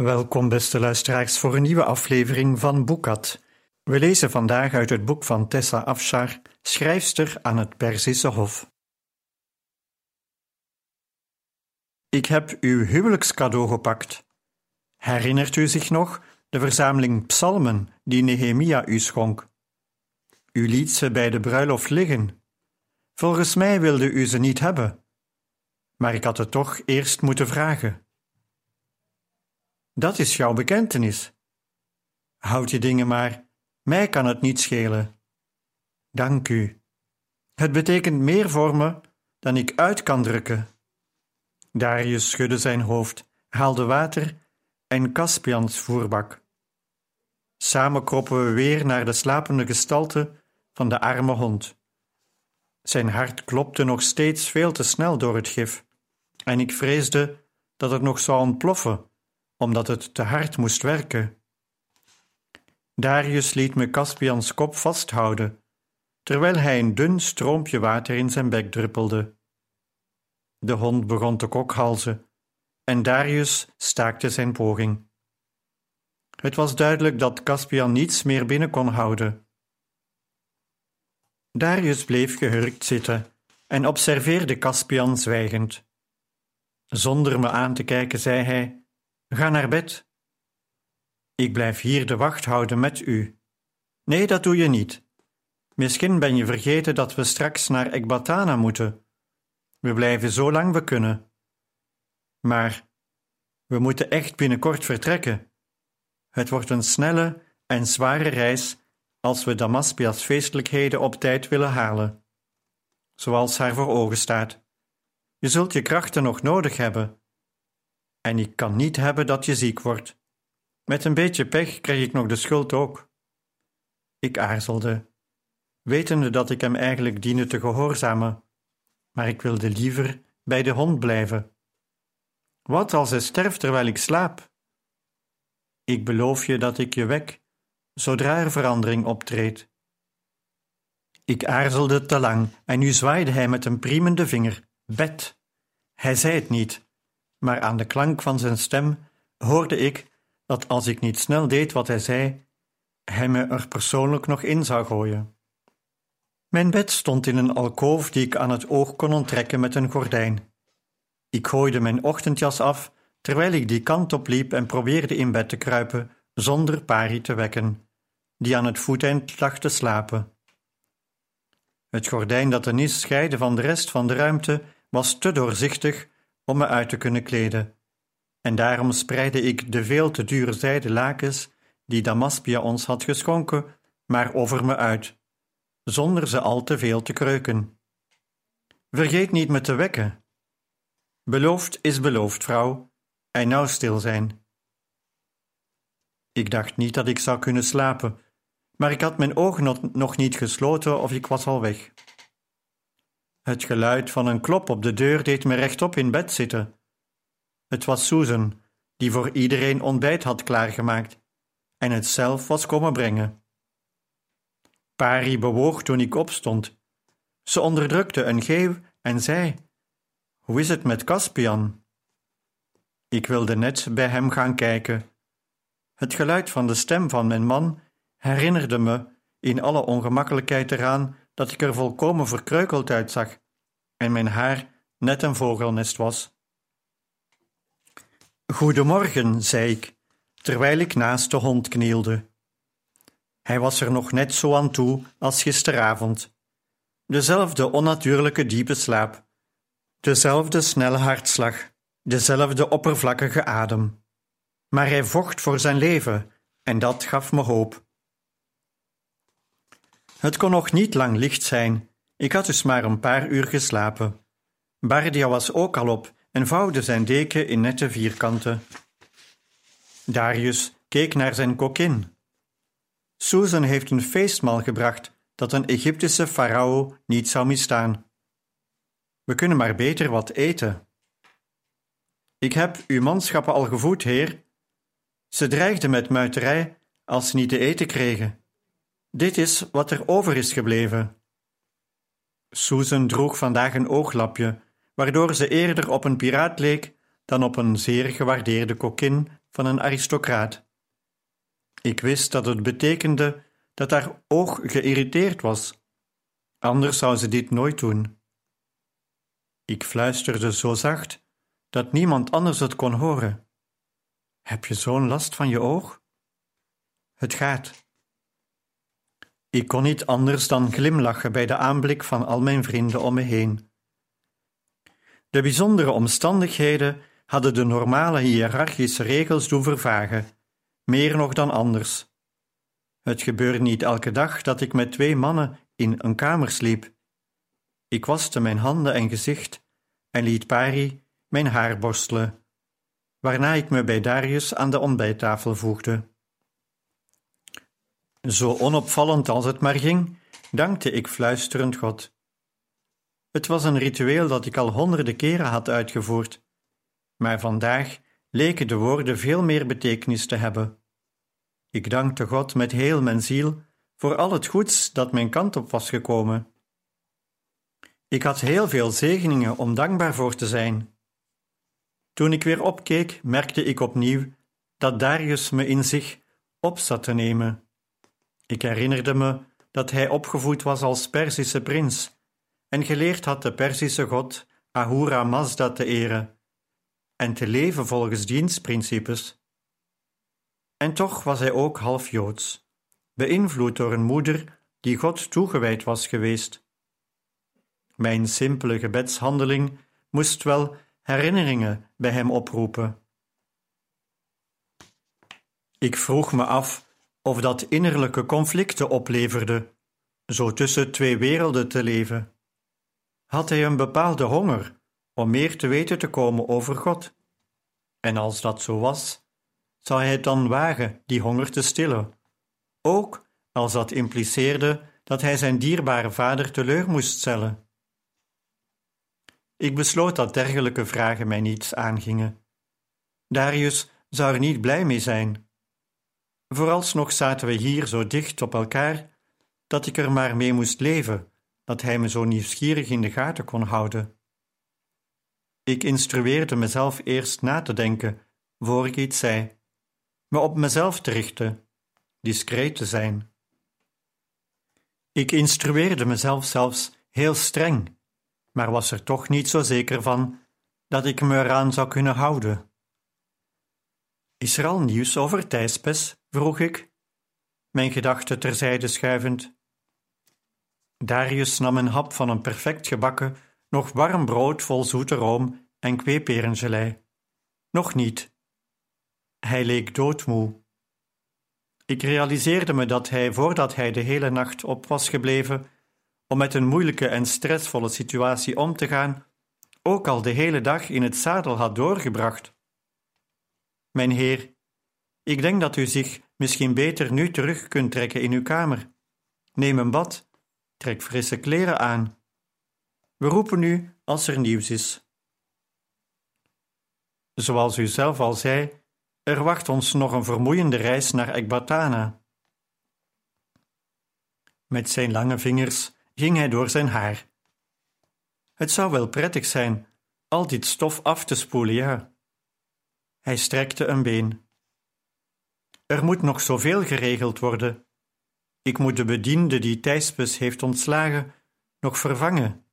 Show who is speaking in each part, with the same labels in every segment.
Speaker 1: Welkom, beste luisteraars, voor een nieuwe aflevering van Boekat. We lezen vandaag uit het boek van Tessa Afshar, schrijfster aan het Perzische Hof. Ik heb uw huwelijkscadeau gepakt. Herinnert u zich nog de verzameling psalmen die Nehemia u schonk? U liet ze bij de bruiloft liggen. Volgens mij wilde u ze niet hebben, maar ik had het toch eerst moeten vragen. Dat is jouw bekentenis. Houd je dingen maar, mij kan het niet schelen. Dank u. Het betekent meer voor me dan ik uit kan drukken. Darius schudde zijn hoofd, haalde water en Caspians voerbak. Samen kroppen we weer naar de slapende gestalte van de arme hond. Zijn hart klopte nog steeds veel te snel door het gif, en ik vreesde dat het nog zou ontploffen omdat het te hard moest werken. Darius liet me Caspians kop vasthouden, terwijl hij een dun stroompje water in zijn bek druppelde. De hond begon te kokhalzen en Darius staakte zijn poging. Het was duidelijk dat Caspian niets meer binnen kon houden. Darius bleef gehurkt zitten en observeerde Caspian zwijgend. Zonder me aan te kijken zei hij Ga naar bed. Ik blijf hier de wacht houden met u. Nee, dat doe je niet. Misschien ben je vergeten dat we straks naar Ekbatana moeten. We blijven zo lang we kunnen. Maar we moeten echt binnenkort vertrekken. Het wordt een snelle en zware reis als we Damaspia's feestelijkheden op tijd willen halen. Zoals haar voor ogen staat. Je zult je krachten nog nodig hebben en ik kan niet hebben dat je ziek wordt. Met een beetje pech krijg ik nog de schuld ook. Ik aarzelde, wetende dat ik hem eigenlijk diende te gehoorzamen, maar ik wilde liever bij de hond blijven. Wat als hij sterft terwijl ik slaap? Ik beloof je dat ik je wek, zodra er verandering optreedt. Ik aarzelde te lang en nu zwaaide hij met een priemende vinger. Bed. Hij zei het niet, maar aan de klank van zijn stem hoorde ik dat als ik niet snel deed wat hij zei, hij me er persoonlijk nog in zou gooien. Mijn bed stond in een alkoof die ik aan het oog kon onttrekken met een gordijn. Ik gooide mijn ochtendjas af terwijl ik die kant op liep en probeerde in bed te kruipen zonder Pari te wekken, die aan het voeteind lag te slapen. Het gordijn dat de nis scheidde van de rest van de ruimte was te doorzichtig om me uit te kunnen kleden. En daarom spreidde ik de veel te dure zijden lakens die Damaspia ons had geschonken, maar over me uit, zonder ze al te veel te kreuken. Vergeet niet me te wekken. Beloofd is beloofd, vrouw, en nou stil zijn. Ik dacht niet dat ik zou kunnen slapen, maar ik had mijn ogen nog niet gesloten of ik was al weg. Het geluid van een klop op de deur deed me rechtop in bed zitten. Het was Susan, die voor iedereen ontbijt had klaargemaakt en het zelf was komen brengen. Pari bewoog toen ik opstond. Ze onderdrukte een geeuw en zei: Hoe is het met Caspian? Ik wilde net bij hem gaan kijken. Het geluid van de stem van mijn man herinnerde me in alle ongemakkelijkheid eraan dat ik er volkomen verkreukeld uitzag en mijn haar net een vogelnest was. Goedemorgen, zei ik, terwijl ik naast de hond knielde. Hij was er nog net zo aan toe als gisteravond. Dezelfde onnatuurlijke diepe slaap, dezelfde snelle hartslag, dezelfde oppervlakkige adem. Maar hij vocht voor zijn leven en dat gaf me hoop. Het kon nog niet lang licht zijn Ik had dus maar een paar uur geslapen. Bardia was ook al op en vouwde zijn deken in nette vierkanten. Darius keek naar zijn kokin. Susan heeft een feestmaal gebracht dat een Egyptische farao niet zou misstaan. We kunnen maar beter wat eten. Ik heb uw manschappen al gevoed, heer. Ze dreigden met muiterij als ze niet te eten kregen. Dit is wat er over is gebleven. Susan droeg vandaag een ooglapje, waardoor ze eerder op een piraat leek dan op een zeer gewaardeerde kokkin van een aristocraat. Ik wist dat het betekende dat haar oog geïrriteerd was, anders zou ze dit nooit doen. Ik fluisterde zo zacht dat niemand anders het kon horen. Heb je zo'n last van je oog? Het gaat. Ik kon niet anders dan glimlachen bij de aanblik van al mijn vrienden om me heen. De bijzondere omstandigheden hadden de normale hiërarchische regels doen vervagen, meer nog dan anders. Het gebeurde niet elke dag dat ik met twee mannen in een kamer sliep. Ik waste mijn handen en gezicht en liet Pari mijn haar borstelen, waarna ik me bij Darius aan de ontbijttafel voegde. Zo onopvallend als het maar ging, dankte ik fluisterend God. Het was een ritueel dat ik al honderden keren had uitgevoerd, maar vandaag leken de woorden veel meer betekenis te hebben. Ik dankte God met heel mijn ziel voor al het goeds dat mijn kant op was gekomen. Ik had heel veel zegeningen om dankbaar voor te zijn. Toen ik weer opkeek, merkte ik opnieuw dat Darius me in zich op zat te nemen. Ik herinnerde me dat hij opgevoed was als Perzische prins en geleerd had de Perzische god Ahura Mazda te eren en te leven volgens diens principes. En toch was hij ook half Joods, beïnvloed door een moeder die God toegewijd was geweest. Mijn simpele gebedshandeling moest wel herinneringen bij hem oproepen. Ik vroeg me af of dat innerlijke conflicten opleverde, zo tussen twee werelden te leven. Had hij een bepaalde honger om meer te weten te komen over God? En als dat zo was, zou hij het dan wagen die honger te stillen, ook als dat impliceerde dat hij zijn dierbare vader teleur moest stellen. Ik besloot dat dergelijke vragen mij niets aangingen. Darius zou er niet blij mee zijn. Vooralsnog zaten we hier zo dicht op elkaar dat ik er maar mee moest leven, dat hij me zo nieuwsgierig in de gaten kon houden. Ik instrueerde mezelf eerst na te denken voor ik iets zei, me op mezelf te richten, discreet te zijn. Ik instrueerde mezelf zelfs heel streng maar was er toch niet zo zeker van dat ik me eraan zou kunnen houden. Is er al nieuws over Thijspes? Vroeg ik, mijn gedachten terzijde schuivend. Darius nam een hap van een perfect gebakken, nog warm brood vol zoete room en kweeperengelei. Nog niet. Hij leek doodmoe. Ik realiseerde me dat hij, voordat hij de hele nacht op was gebleven, om met een moeilijke en stressvolle situatie om te gaan, ook al de hele dag in het zadel had doorgebracht. Mijn heer, ik denk dat u zich misschien beter nu terug kunt trekken in uw kamer. Neem een bad, trek frisse kleren aan. We roepen u als er nieuws is. Zoals u zelf al zei, er wacht ons nog een vermoeiende reis naar Ekbatana. Met zijn lange vingers ging hij door zijn haar. Het zou wel prettig zijn al dit stof af te spoelen, ja. Hij strekte een been. Er moet nog zoveel geregeld worden. Ik moet de bediende die Thijspes heeft ontslagen nog vervangen.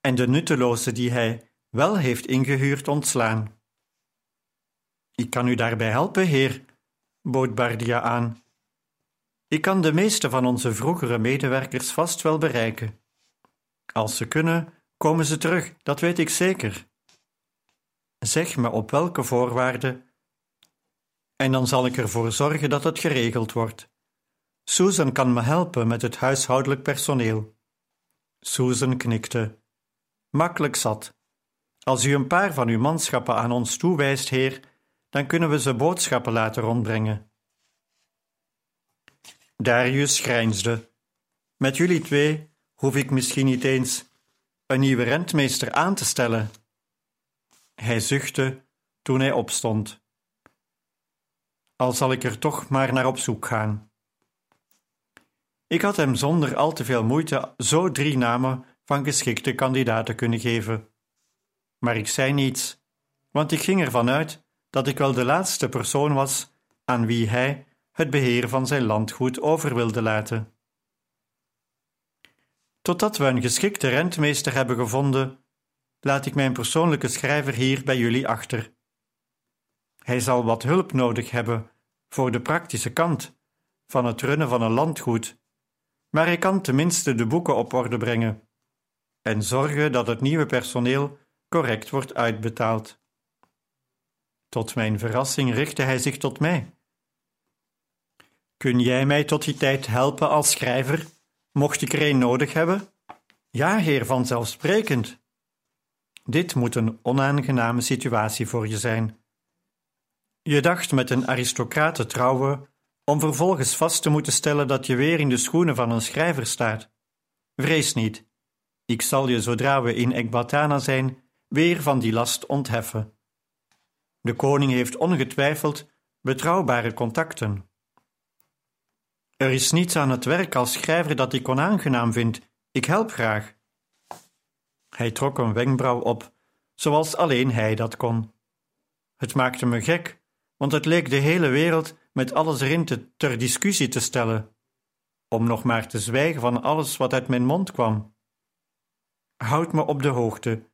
Speaker 1: En de nutteloze die hij wel heeft ingehuurd ontslaan. Ik kan u daarbij helpen, heer, bood Bardia aan. Ik kan de meeste van onze vroegere medewerkers vast wel bereiken. Als ze kunnen, komen ze terug, dat weet ik zeker. Zeg me op welke voorwaarden, en dan zal ik ervoor zorgen dat het geregeld wordt. Susan kan me helpen met het huishoudelijk personeel. Susan knikte. Makkelijk zat. Als u een paar van uw manschappen aan ons toewijst, heer, dan kunnen we ze boodschappen laten rondbrengen. Darius grijnsde. Met jullie twee hoef ik misschien niet eens een nieuwe rentmeester aan te stellen. Hij zuchtte toen hij opstond. Al zal ik er toch maar naar op zoek gaan. Ik had hem zonder al te veel moeite zo drie namen van geschikte kandidaten kunnen geven. Maar ik zei niets, want ik ging ervan uit dat ik wel de laatste persoon was aan wie hij het beheer van zijn landgoed over wilde laten. Totdat we een geschikte rentmeester hebben gevonden, laat ik mijn persoonlijke schrijver hier bij jullie achter. Hij zal wat hulp nodig hebben voor de praktische kant van het runnen van een landgoed, maar hij kan tenminste de boeken op orde brengen en zorgen dat het nieuwe personeel correct wordt uitbetaald. Tot mijn verrassing richtte hij zich tot mij. Kun jij mij tot die tijd helpen als schrijver, mocht ik er een nodig hebben? Ja, heer, vanzelfsprekend. Dit moet een onaangename situatie voor je zijn. Je dacht met een aristocraat te trouwen, om vervolgens vast te moeten stellen dat je weer in de schoenen van een schrijver staat. Vrees niet, ik zal je zodra we in Ekbatana zijn, weer van die last ontheffen. De koning heeft ongetwijfeld betrouwbare contacten. Er is niets aan het werk als schrijver dat ik onaangenaam vind. Ik help graag. Hij trok een wenkbrauw op, zoals alleen hij dat kon. Het maakte me gek, want het leek de hele wereld met alles erin te, ter discussie te stellen, om nog maar te zwijgen van alles wat uit mijn mond kwam. Houd me op de hoogte.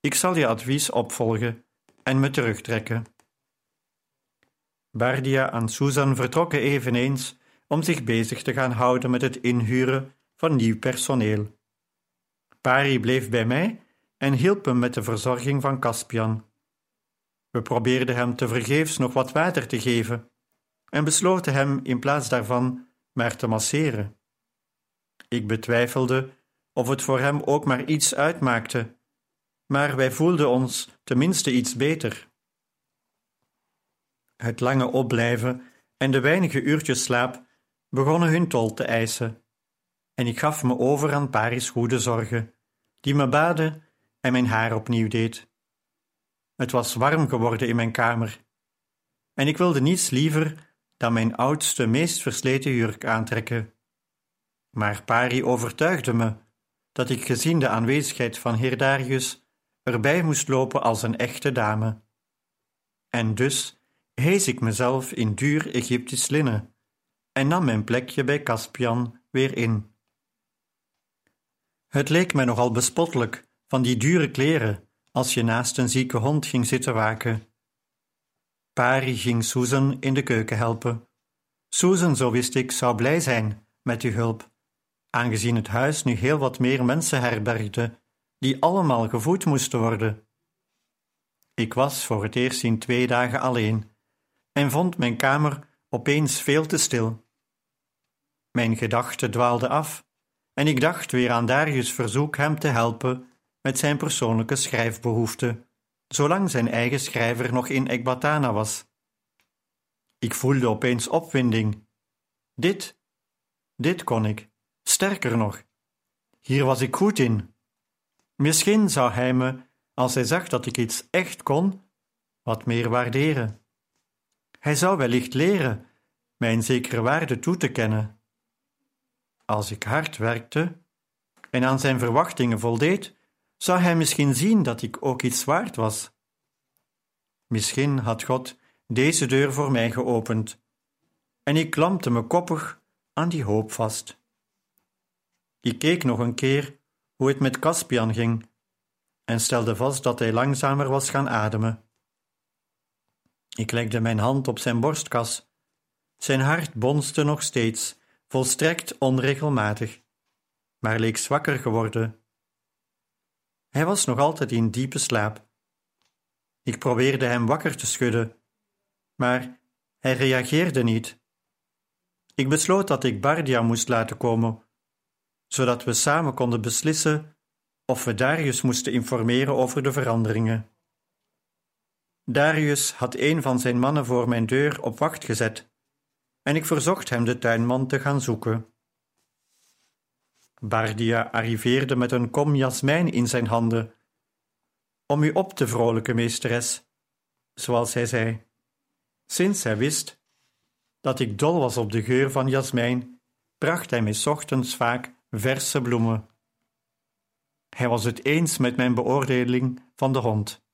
Speaker 1: Ik zal je advies opvolgen en me terugtrekken. Bardia en Susan vertrokken eveneens om zich bezig te gaan houden met het inhuren van nieuw personeel. Pari bleef bij mij en hielp hem met de verzorging van Caspian. We probeerden hem tevergeefs nog wat water te geven en besloten hem in plaats daarvan maar te masseren. Ik betwijfelde of het voor hem ook maar iets uitmaakte, maar wij voelden ons tenminste iets beter. Het lange opblijven en de weinige uurtjes slaap begonnen hun tol te eisen, en ik gaf me over aan Paris goede zorgen, die me baden en mijn haar opnieuw deed. Het was warm geworden in mijn kamer, en ik wilde niets liever dan mijn oudste, meest versleten jurk aantrekken. Maar Pari overtuigde me dat ik gezien de aanwezigheid van heer Darius erbij moest lopen als een echte dame. En dus hees ik mezelf in duur Egyptisch linnen en nam mijn plekje bij Caspian weer in. Het leek mij nogal bespottelijk van die dure kleren als je naast een zieke hond ging zitten waken. Pari ging Susan in de keuken helpen. Susan, zo wist ik, zou blij zijn met uw hulp, aangezien het huis nu heel wat meer mensen herbergde, die allemaal gevoed moesten worden. Ik was voor het eerst in twee dagen alleen en vond mijn kamer opeens veel te stil. Mijn gedachten dwaalden af en ik dacht weer aan Darius' verzoek hem te helpen met zijn persoonlijke schrijfbehoefte, zolang zijn eigen schrijver nog in Ekbatana was. Ik voelde opeens opwinding. Dit, dit kon ik. Sterker nog, hier was ik goed in. Misschien zou hij me, als hij zag dat ik iets echt kon, wat meer waarderen. Hij zou wellicht leren mijn zekere waarde toe te kennen. Als ik hard werkte en aan zijn verwachtingen voldeed, zou hij misschien zien dat ik ook iets waard was. Misschien had God deze deur voor mij geopend, en ik klampte me koppig aan die hoop vast. Ik keek nog een keer hoe het met Caspian ging en stelde vast dat hij langzamer was gaan ademen. Ik legde mijn hand op zijn borstkas. Zijn hart bonste nog steeds volstrekt onregelmatig, maar leek zwakker geworden. Hij was nog altijd in diepe slaap. Ik probeerde hem wakker te schudden, maar hij reageerde niet. Ik besloot dat ik Bardia moest laten komen, zodat we samen konden beslissen of we Darius moesten informeren over de veranderingen. Darius had een van zijn mannen voor mijn deur op wacht gezet en ik verzocht hem de tuinman te gaan zoeken. Bardia arriveerde met een kom jasmijn in zijn handen. Om u op te vrolijken, meesteres, zoals hij zei. Sinds hij wist dat ik dol was op de geur van jasmijn, bracht hij mij ochtends vaak verse bloemen. Hij was het eens met mijn beoordeling van de hond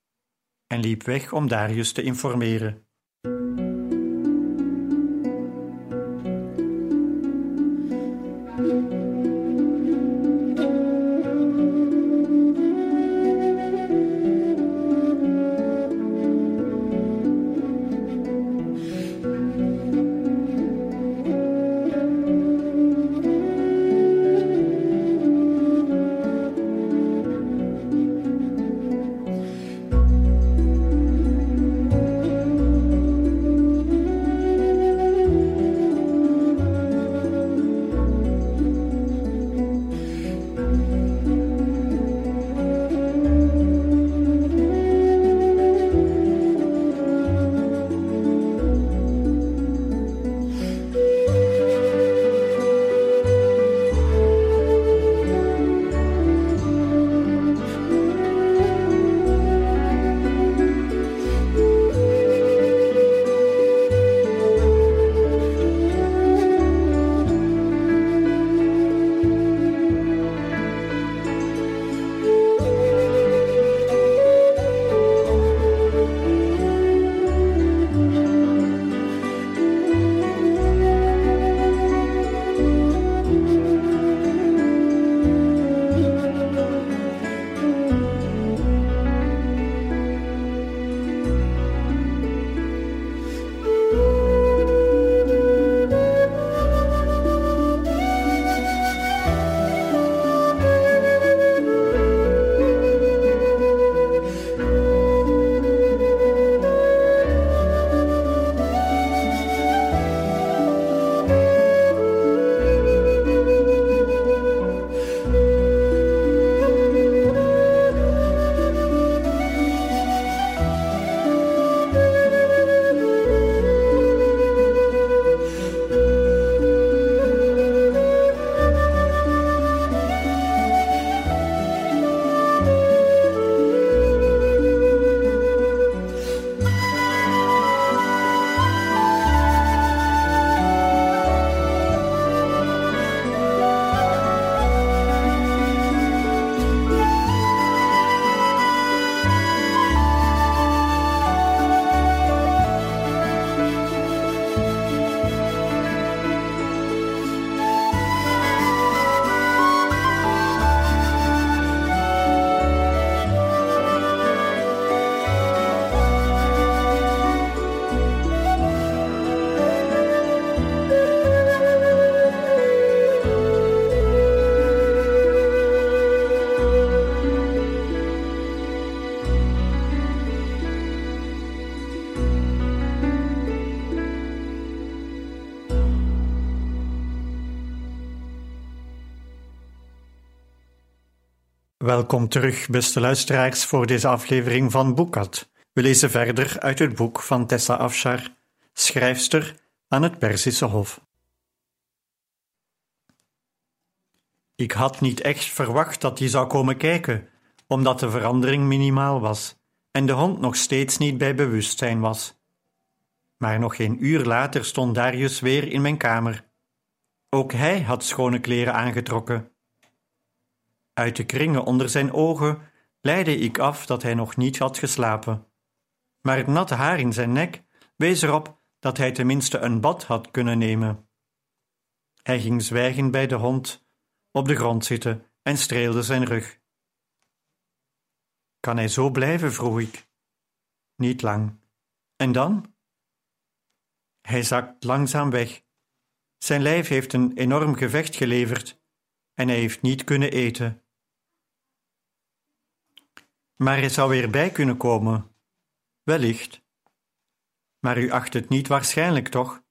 Speaker 1: en liep weg om Darius te informeren. Welkom terug, beste luisteraars, voor deze aflevering van Boekat. We lezen verder uit het boek van Tessa Afshar, schrijfster aan het Perzische Hof. Ik had niet echt verwacht dat hij zou komen kijken, omdat de verandering minimaal was en de hond nog steeds niet bij bewustzijn was. Maar nog geen uur later stond Darius weer in mijn kamer. Ook hij had schone kleren aangetrokken uit de kringen onder zijn ogen leidde ik af dat hij nog niet had geslapen. Maar het natte haar in zijn nek wees erop dat hij tenminste een bad had kunnen nemen. Hij ging zwijgend bij de hond op de grond zitten en streelde zijn rug. Kan hij zo blijven? vroeg ik. Niet lang. En dan? Hij zakt langzaam weg. Zijn lijf heeft een enorm gevecht geleverd en hij heeft niet kunnen eten. Maar hij zou weer bij kunnen komen. Wellicht. Maar u acht het niet waarschijnlijk, toch?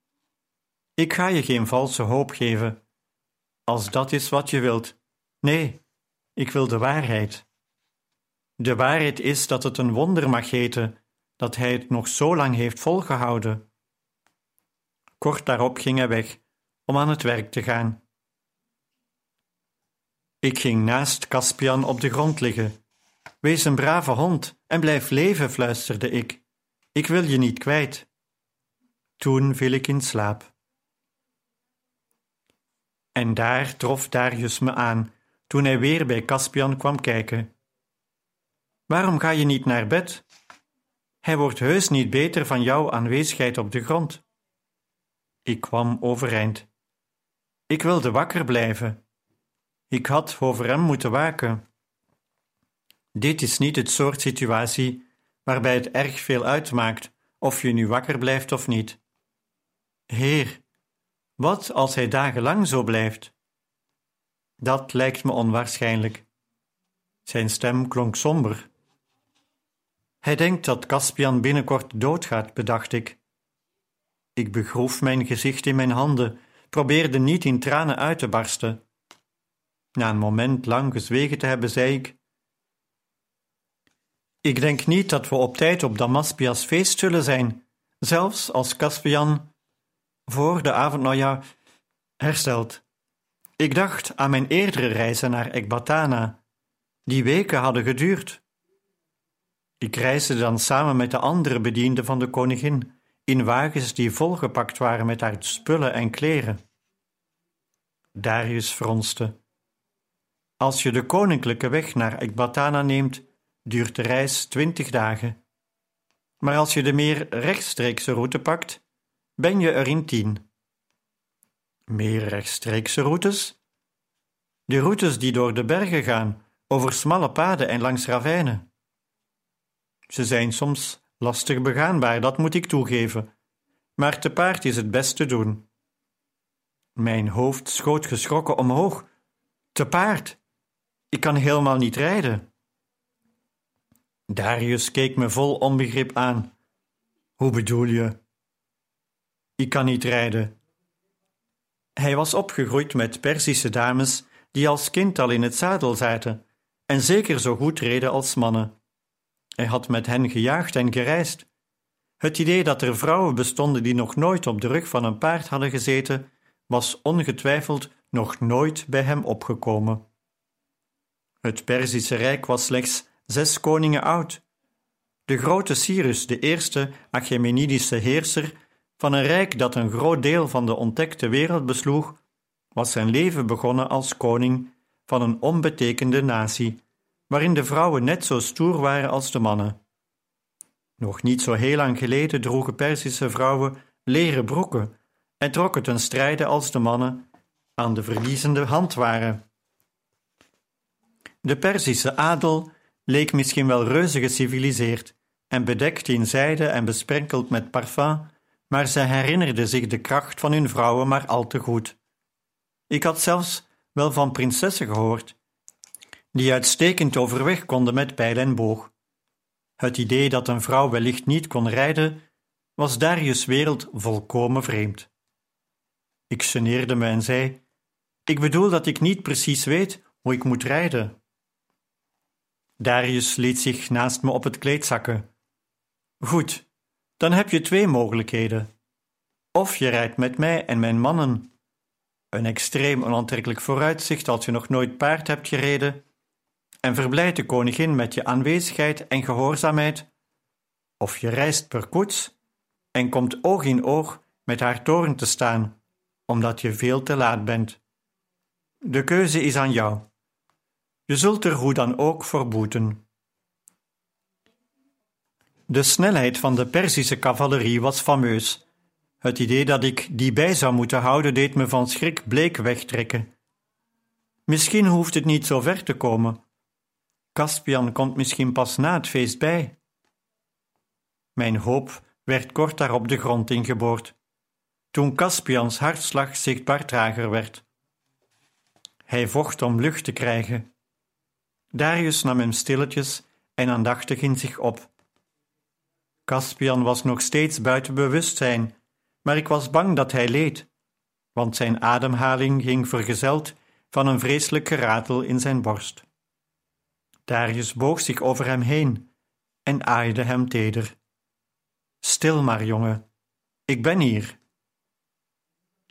Speaker 1: Ik ga je geen valse hoop geven. als dat is wat je wilt. Nee, ik wil de waarheid. De waarheid is dat het een wonder mag heten dat hij het nog zo lang heeft volgehouden. Kort daarop ging hij weg om aan het werk te gaan. Ik ging naast Caspian op de grond liggen. Wees een brave hond en blijf leven, fluisterde ik. Ik wil je niet kwijt. Toen viel ik in slaap. En daar trof Darius me aan toen hij weer bij Caspian kwam kijken. Waarom ga je niet naar bed? Hij wordt heus niet beter van jouw aanwezigheid op de grond. Ik kwam overeind. Ik wilde wakker blijven. Ik had over hem moeten waken. Dit is niet het soort situatie waarbij het erg veel uitmaakt of je nu wakker blijft of niet. Heer, wat als hij dagenlang zo blijft? Dat lijkt me onwaarschijnlijk. Zijn stem klonk somber. Hij denkt dat Caspian binnenkort doodgaat, bedacht ik. Ik begroef mijn gezicht in mijn handen, probeerde niet in tranen uit te barsten. Na een moment lang gezwegen te hebben, zei ik: Ik denk niet dat we op tijd op Damaspia's feest zullen zijn, zelfs als Caspian voor de avond, nou ja, herstelt. Ik dacht aan mijn eerdere reizen naar Ekbatana. Die weken hadden geduurd. Ik reisde dan samen met de andere bedienden van de koningin in wagens die volgepakt waren met haar spullen en kleren. Darius fronste. Als je de koninklijke weg naar Ekbatana neemt, duurt de reis twintig dagen. Maar als je de meer rechtstreekse route pakt, ben je er in tien. Meer rechtstreekse routes? De routes die door de bergen gaan, over smalle paden en langs ravijnen. Ze zijn soms lastig begaanbaar, dat moet ik toegeven, maar te paard is het best te doen. Mijn hoofd schoot geschrokken omhoog. Te paard? Ik kan helemaal niet rijden. Darius keek me vol onbegrip aan. Hoe bedoel je? Ik kan niet rijden. Hij was opgegroeid met Perzische dames die als kind al in het zadel zaten en zeker zo goed reden als mannen. Hij had met hen gejaagd en gereisd. Het idee dat er vrouwen bestonden die nog nooit op de rug van een paard hadden gezeten, was ongetwijfeld nog nooit bij hem opgekomen. Het Perzische Rijk was slechts zes koningen oud. De grote Cyrus, de eerste Achaemenidische heerser van een rijk dat een groot deel van de ontdekte wereld besloeg, was zijn leven begonnen als koning van een onbetekende natie waarin de vrouwen net zo stoer waren als de mannen. Nog niet zo heel lang geleden droegen Perzische vrouwen leren broeken en trokken ten strijde als de mannen aan de verliezende hand waren. De Perzische adel leek misschien wel reuze geciviliseerd en bedekt in zijde en besprenkeld met parfum, maar ze herinnerden zich de kracht van hun vrouwen maar al te goed. Ik had zelfs wel van prinsessen gehoord die uitstekend overweg konden met pijl en boog. Het idee dat een vrouw wellicht niet kon rijden, was Darius' wereld volkomen vreemd. Ik geneerde me en zei: Ik bedoel dat ik niet precies weet hoe ik moet rijden. Darius liet zich naast me op het kleed zakken. Goed, dan heb je twee mogelijkheden. Of je rijdt met mij en mijn mannen. Een extreem onaantrekkelijk vooruitzicht als je nog nooit paard hebt gereden, en verblijd de koningin met je aanwezigheid en gehoorzaamheid, of je reist per koets en komt oog in oog met haar toren te staan, omdat je veel te laat bent. De keuze is aan jou. Je zult er hoe dan ook voor boeten. De snelheid van de Perzische cavalerie was fameus. Het idee dat ik die bij zou moeten houden deed me van schrik bleek wegtrekken. Misschien hoeft het niet zo ver te komen. Caspian komt misschien pas na het feest bij. Mijn hoop werd kort daarop de grond ingeboord, toen Caspians hartslag zichtbaar trager werd. Hij vocht om lucht te krijgen. Darius nam hem stilletjes en aandachtig in zich op. Caspian was nog steeds buiten bewustzijn, maar ik was bang dat hij leed. want zijn ademhaling ging vergezeld van een vreselijk geratel in zijn borst. Darius boog zich over hem heen en aaide hem teder. Stil maar, jongen, ik ben hier.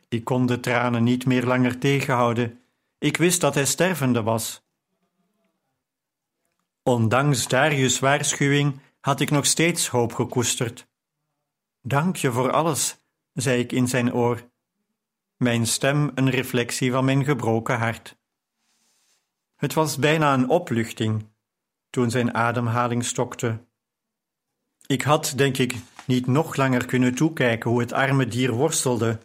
Speaker 1: Ik kon de tranen niet meer langer tegenhouden. Ik wist dat hij stervende was. Ondanks Darius' waarschuwing had ik nog steeds hoop gekoesterd. Dank je voor alles, zei ik in zijn oor, mijn stem een reflectie van mijn gebroken hart. Het was bijna een opluchting toen zijn ademhaling stokte. Ik had, denk ik, niet nog langer kunnen toekijken hoe het arme dier worstelde.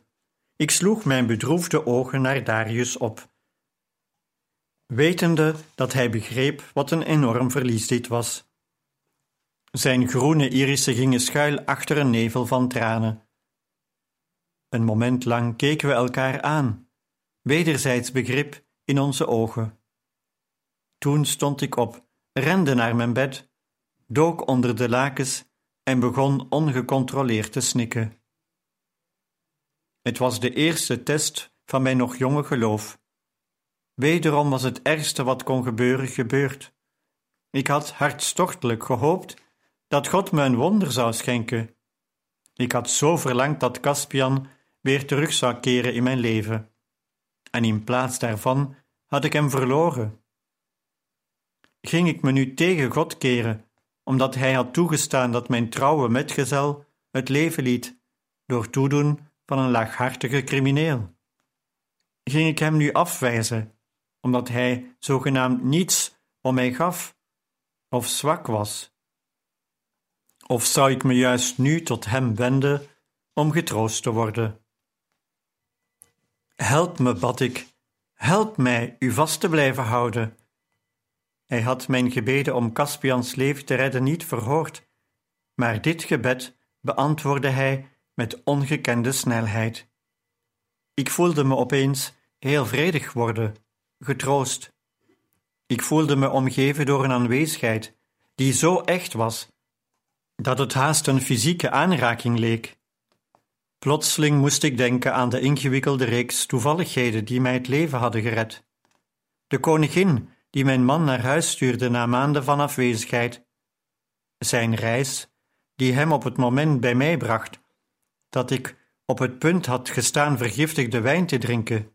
Speaker 1: Ik sloeg mijn bedroefde ogen naar Darius op, wetende dat hij begreep wat een enorm verlies dit was. Zijn groene irissen gingen schuil achter een nevel van tranen. Een moment lang keken we elkaar aan, wederzijds begrip in onze ogen. Toen stond ik op, rende naar mijn bed, dook onder de lakens en begon ongecontroleerd te snikken. Het was de eerste test van mijn nog jonge geloof. Wederom was het ergste wat kon gebeuren gebeurd. Ik had hartstochtelijk gehoopt dat God me een wonder zou schenken. Ik had zo verlangd dat Caspian weer terug zou keren in mijn leven. En in plaats daarvan had ik hem verloren. Ging ik me nu tegen God keren, omdat hij had toegestaan dat mijn trouwe metgezel het leven liet door toedoen van een laaghartige crimineel? Ging ik hem nu afwijzen, omdat hij zogenaamd niets om mij gaf of zwak was? Of zou ik me juist nu tot hem wenden om getroost te worden? Help me, bad ik, help mij u vast te blijven houden. Hij had mijn gebeden om Caspians leven te redden niet verhoord, maar dit gebed beantwoordde hij met ongekende snelheid. Ik voelde me opeens heel vredig worden, getroost. Ik voelde me omgeven door een aanwezigheid die zo echt was dat het haast een fysieke aanraking leek. Plotseling moest ik denken aan de ingewikkelde reeks toevalligheden die mij het leven hadden gered. De koningin die mijn man naar huis stuurde na maanden van afwezigheid. Zijn reis, die hem op het moment bij mij bracht dat ik op het punt had gestaan vergiftigde wijn te drinken.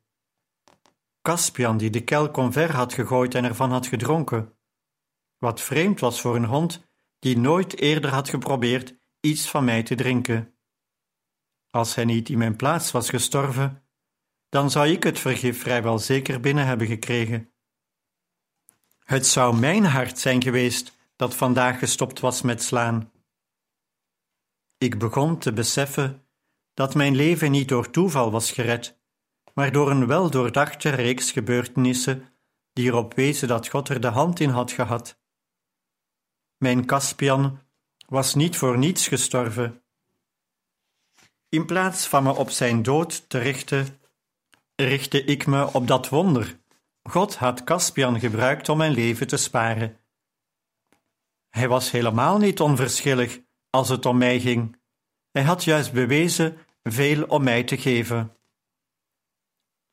Speaker 1: Caspian, die de kelk omver had gegooid en ervan had gedronken. Wat vreemd was voor een hond die nooit eerder had geprobeerd iets van mij te drinken. Als hij niet in mijn plaats was gestorven, dan zou ik het vergif vrijwel zeker binnen hebben gekregen. Het zou mijn hart zijn geweest dat vandaag gestopt was met slaan. Ik begon te beseffen dat mijn leven niet door toeval was gered, maar door een weldoordachte reeks gebeurtenissen die erop wezen dat God er de hand in had gehad. Mijn Caspian was niet voor niets gestorven. In plaats van me op zijn dood te richten, richtte ik me op dat wonder. God had Caspian gebruikt om mijn leven te sparen. Hij was helemaal niet onverschillig als het om mij ging. Hij had juist bewezen veel om mij te geven.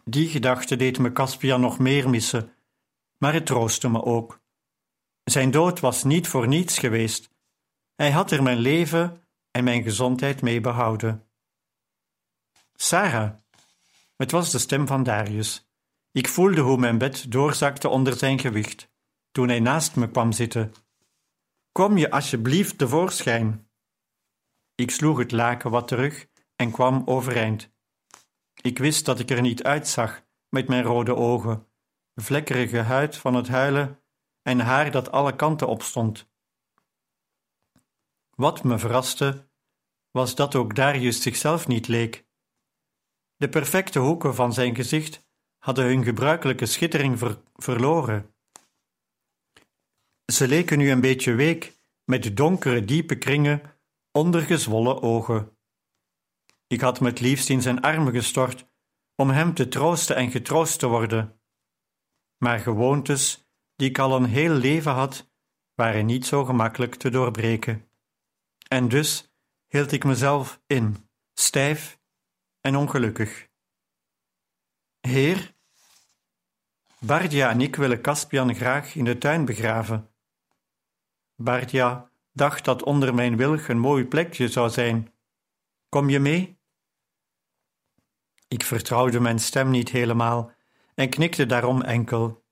Speaker 1: Die gedachte deed me Caspian nog meer missen, maar het troostte me ook. Zijn dood was niet voor niets geweest. Hij had er mijn leven en mijn gezondheid mee behouden. Sarah. Het was de stem van Darius. Ik voelde hoe mijn bed doorzakte onder zijn gewicht, toen hij naast me kwam zitten. Kom je alsjeblieft tevoorschijn. Ik sloeg het laken wat terug en kwam overeind. Ik wist dat ik er niet uitzag met mijn rode ogen, vlekkerige huid van het huilen en haar dat alle kanten opstond. Wat me verraste, was dat ook Darius zichzelf niet leek. De perfecte hoeken van zijn gezicht hadden hun gebruikelijke schittering verloren. Ze leken nu een beetje week, met donkere, diepe kringen onder gezwollen ogen. Ik had me het liefst in zijn armen gestort om hem te troosten en getroost te worden. Maar gewoontes die ik al een heel leven had, waren niet zo gemakkelijk te doorbreken. En dus hield ik mezelf in, stijf en ongelukkig. Heer, Bardia en ik willen Caspian graag in de tuin begraven. Bardia dacht dat onder mijn wilg een mooi plekje zou zijn. Kom je mee? Ik vertrouwde mijn stem niet helemaal en knikte daarom enkel.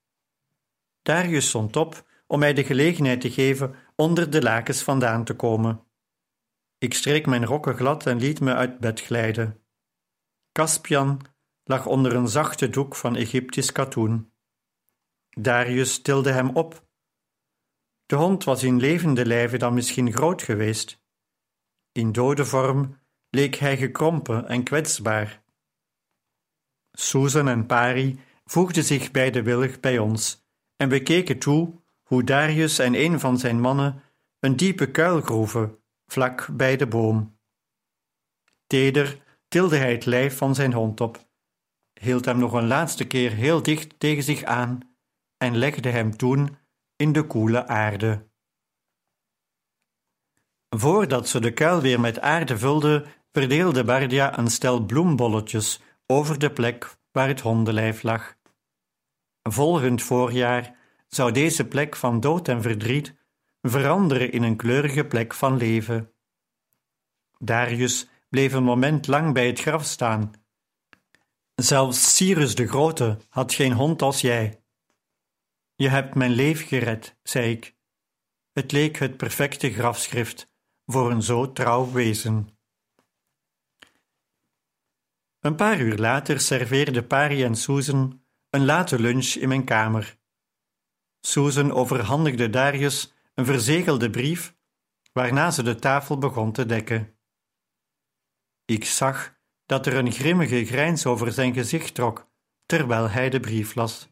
Speaker 1: Darius stond op om mij de gelegenheid te geven onder de lakens vandaan te komen. Ik streek mijn rokken glad en liet me uit bed glijden. Caspian lag onder een zachte doek van Egyptisch katoen. Darius tilde hem op. De hond was in levende lijve dan misschien groot geweest. In dode vorm leek hij gekrompen en kwetsbaar. Susan en Pari voegden zich bij de willig bij ons en we keken toe hoe Darius en een van zijn mannen een diepe kuil groeven vlak bij de boom. Teder tilde hij het lijf van zijn hond op, hield hem nog een laatste keer heel dicht tegen zich aan en legde hem toen in de koele aarde. Voordat ze de kuil weer met aarde vulde, verdeelde Bardia een stel bloembolletjes over de plek waar het hondenlijf lag. Volgend voorjaar zou deze plek van dood en verdriet veranderen in een kleurige plek van leven. Darius bleef een moment lang bij het graf staan. Zelfs Cyrus de Grote had geen hond als jij. Je hebt mijn leven gered, zei ik. Het leek het perfecte grafschrift voor een zo trouw wezen. Een paar uur later serveerden Pari en Susan een late lunch in mijn kamer. Susan overhandigde Darius een verzegelde brief, waarna ze de tafel begon te dekken. Ik zag dat er een grimmige grijns over zijn gezicht trok, terwijl hij de brief las.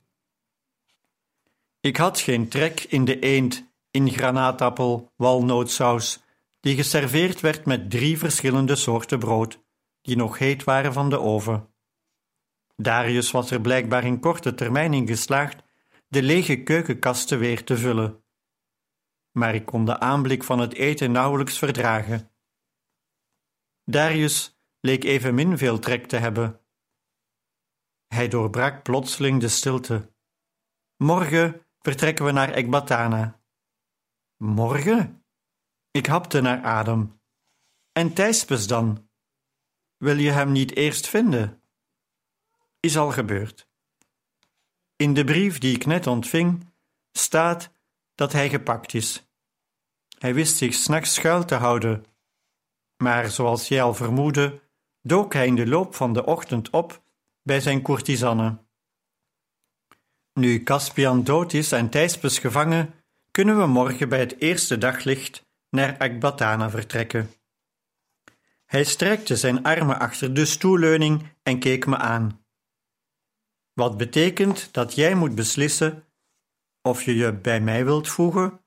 Speaker 1: Ik had geen trek in de eend in granaatappel walnootsaus, die geserveerd werd met drie verschillende soorten brood, die nog heet waren van de oven. Darius was er blijkbaar in korte termijn in geslaagd de lege keukenkasten weer te vullen. Maar ik kon de aanblik van het eten nauwelijks verdragen. Darius leek evenmin veel trek te hebben. Hij doorbrak plotseling de stilte. Morgen vertrekken we naar Ekbatana. Morgen? Ik hapte naar adem. En Thijspes dan? Wil je hem niet eerst vinden? Is al gebeurd. In de brief die ik net ontving staat dat hij gepakt is. Hij wist zich s'nachts schuil te houden, maar zoals jij al vermoedde, dook hij in de loop van de ochtend op bij zijn courtisanne. Nu Caspian dood is en Thijspes gevangen, kunnen we morgen bij het eerste daglicht naar Akbatana vertrekken. Hij strekte zijn armen achter de stoelleuning en keek me aan. Wat betekent dat jij moet beslissen of je je bij mij wilt voegen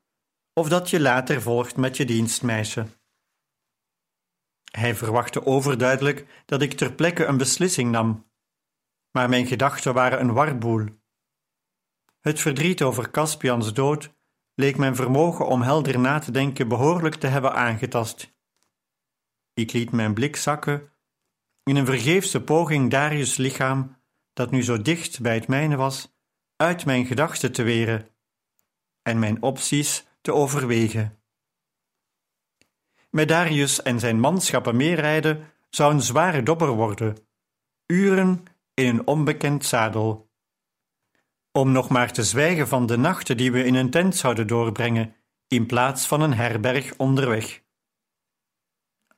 Speaker 1: of dat je later volgt met je dienstmeisje. Hij verwachtte overduidelijk dat ik ter plekke een beslissing nam, maar mijn gedachten waren een warboel. Het verdriet over Caspians dood leek mijn vermogen om helder na te denken behoorlijk te hebben aangetast. Ik liet mijn blik zakken in een vergeefse poging Darius' lichaam, dat nu zo dicht bij het mijne was, uit mijn gedachten te weren en mijn opties te overwegen. Met Darius en zijn manschappen meerijden zou een zware dobber worden, uren in een onbekend zadel. Om nog maar te zwijgen van de nachten die we in een tent zouden doorbrengen, in plaats van een herberg onderweg.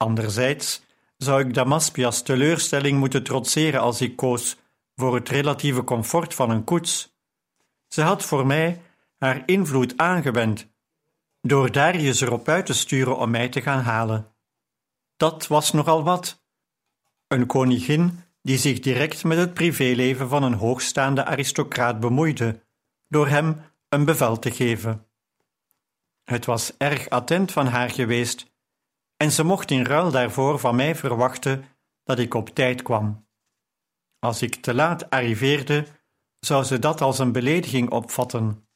Speaker 1: Anderzijds zou ik Damaspias teleurstelling moeten trotseren als ik koos voor het relatieve comfort van een koets. Ze had voor mij haar invloed aangewend door Darius erop uit te sturen om mij te gaan halen. Dat was nogal wat. Een koningin die zich direct met het privéleven van een hoogstaande aristocraat bemoeide, door hem een bevel te geven. Het was erg attent van haar geweest, en ze mocht in ruil daarvoor van mij verwachten dat ik op tijd kwam. Als ik te laat arriveerde, zou ze dat als een belediging opvatten.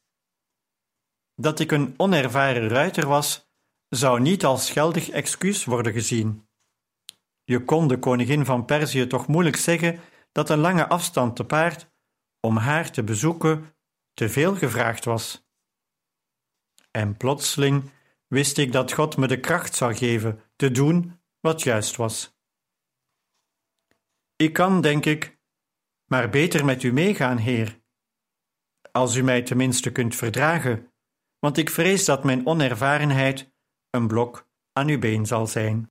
Speaker 1: Dat ik een onervaren ruiter was, zou niet als geldig excuus worden gezien. Je kon de koningin van Perzië toch moeilijk zeggen dat een lange afstand te paard om haar te bezoeken te veel gevraagd was. En plotseling wist ik dat God me de kracht zou geven te doen wat juist was. Ik kan, denk ik, maar beter met u meegaan, Heer, als u mij tenminste kunt verdragen, want ik vrees dat mijn onervarenheid een blok aan uw been zal zijn.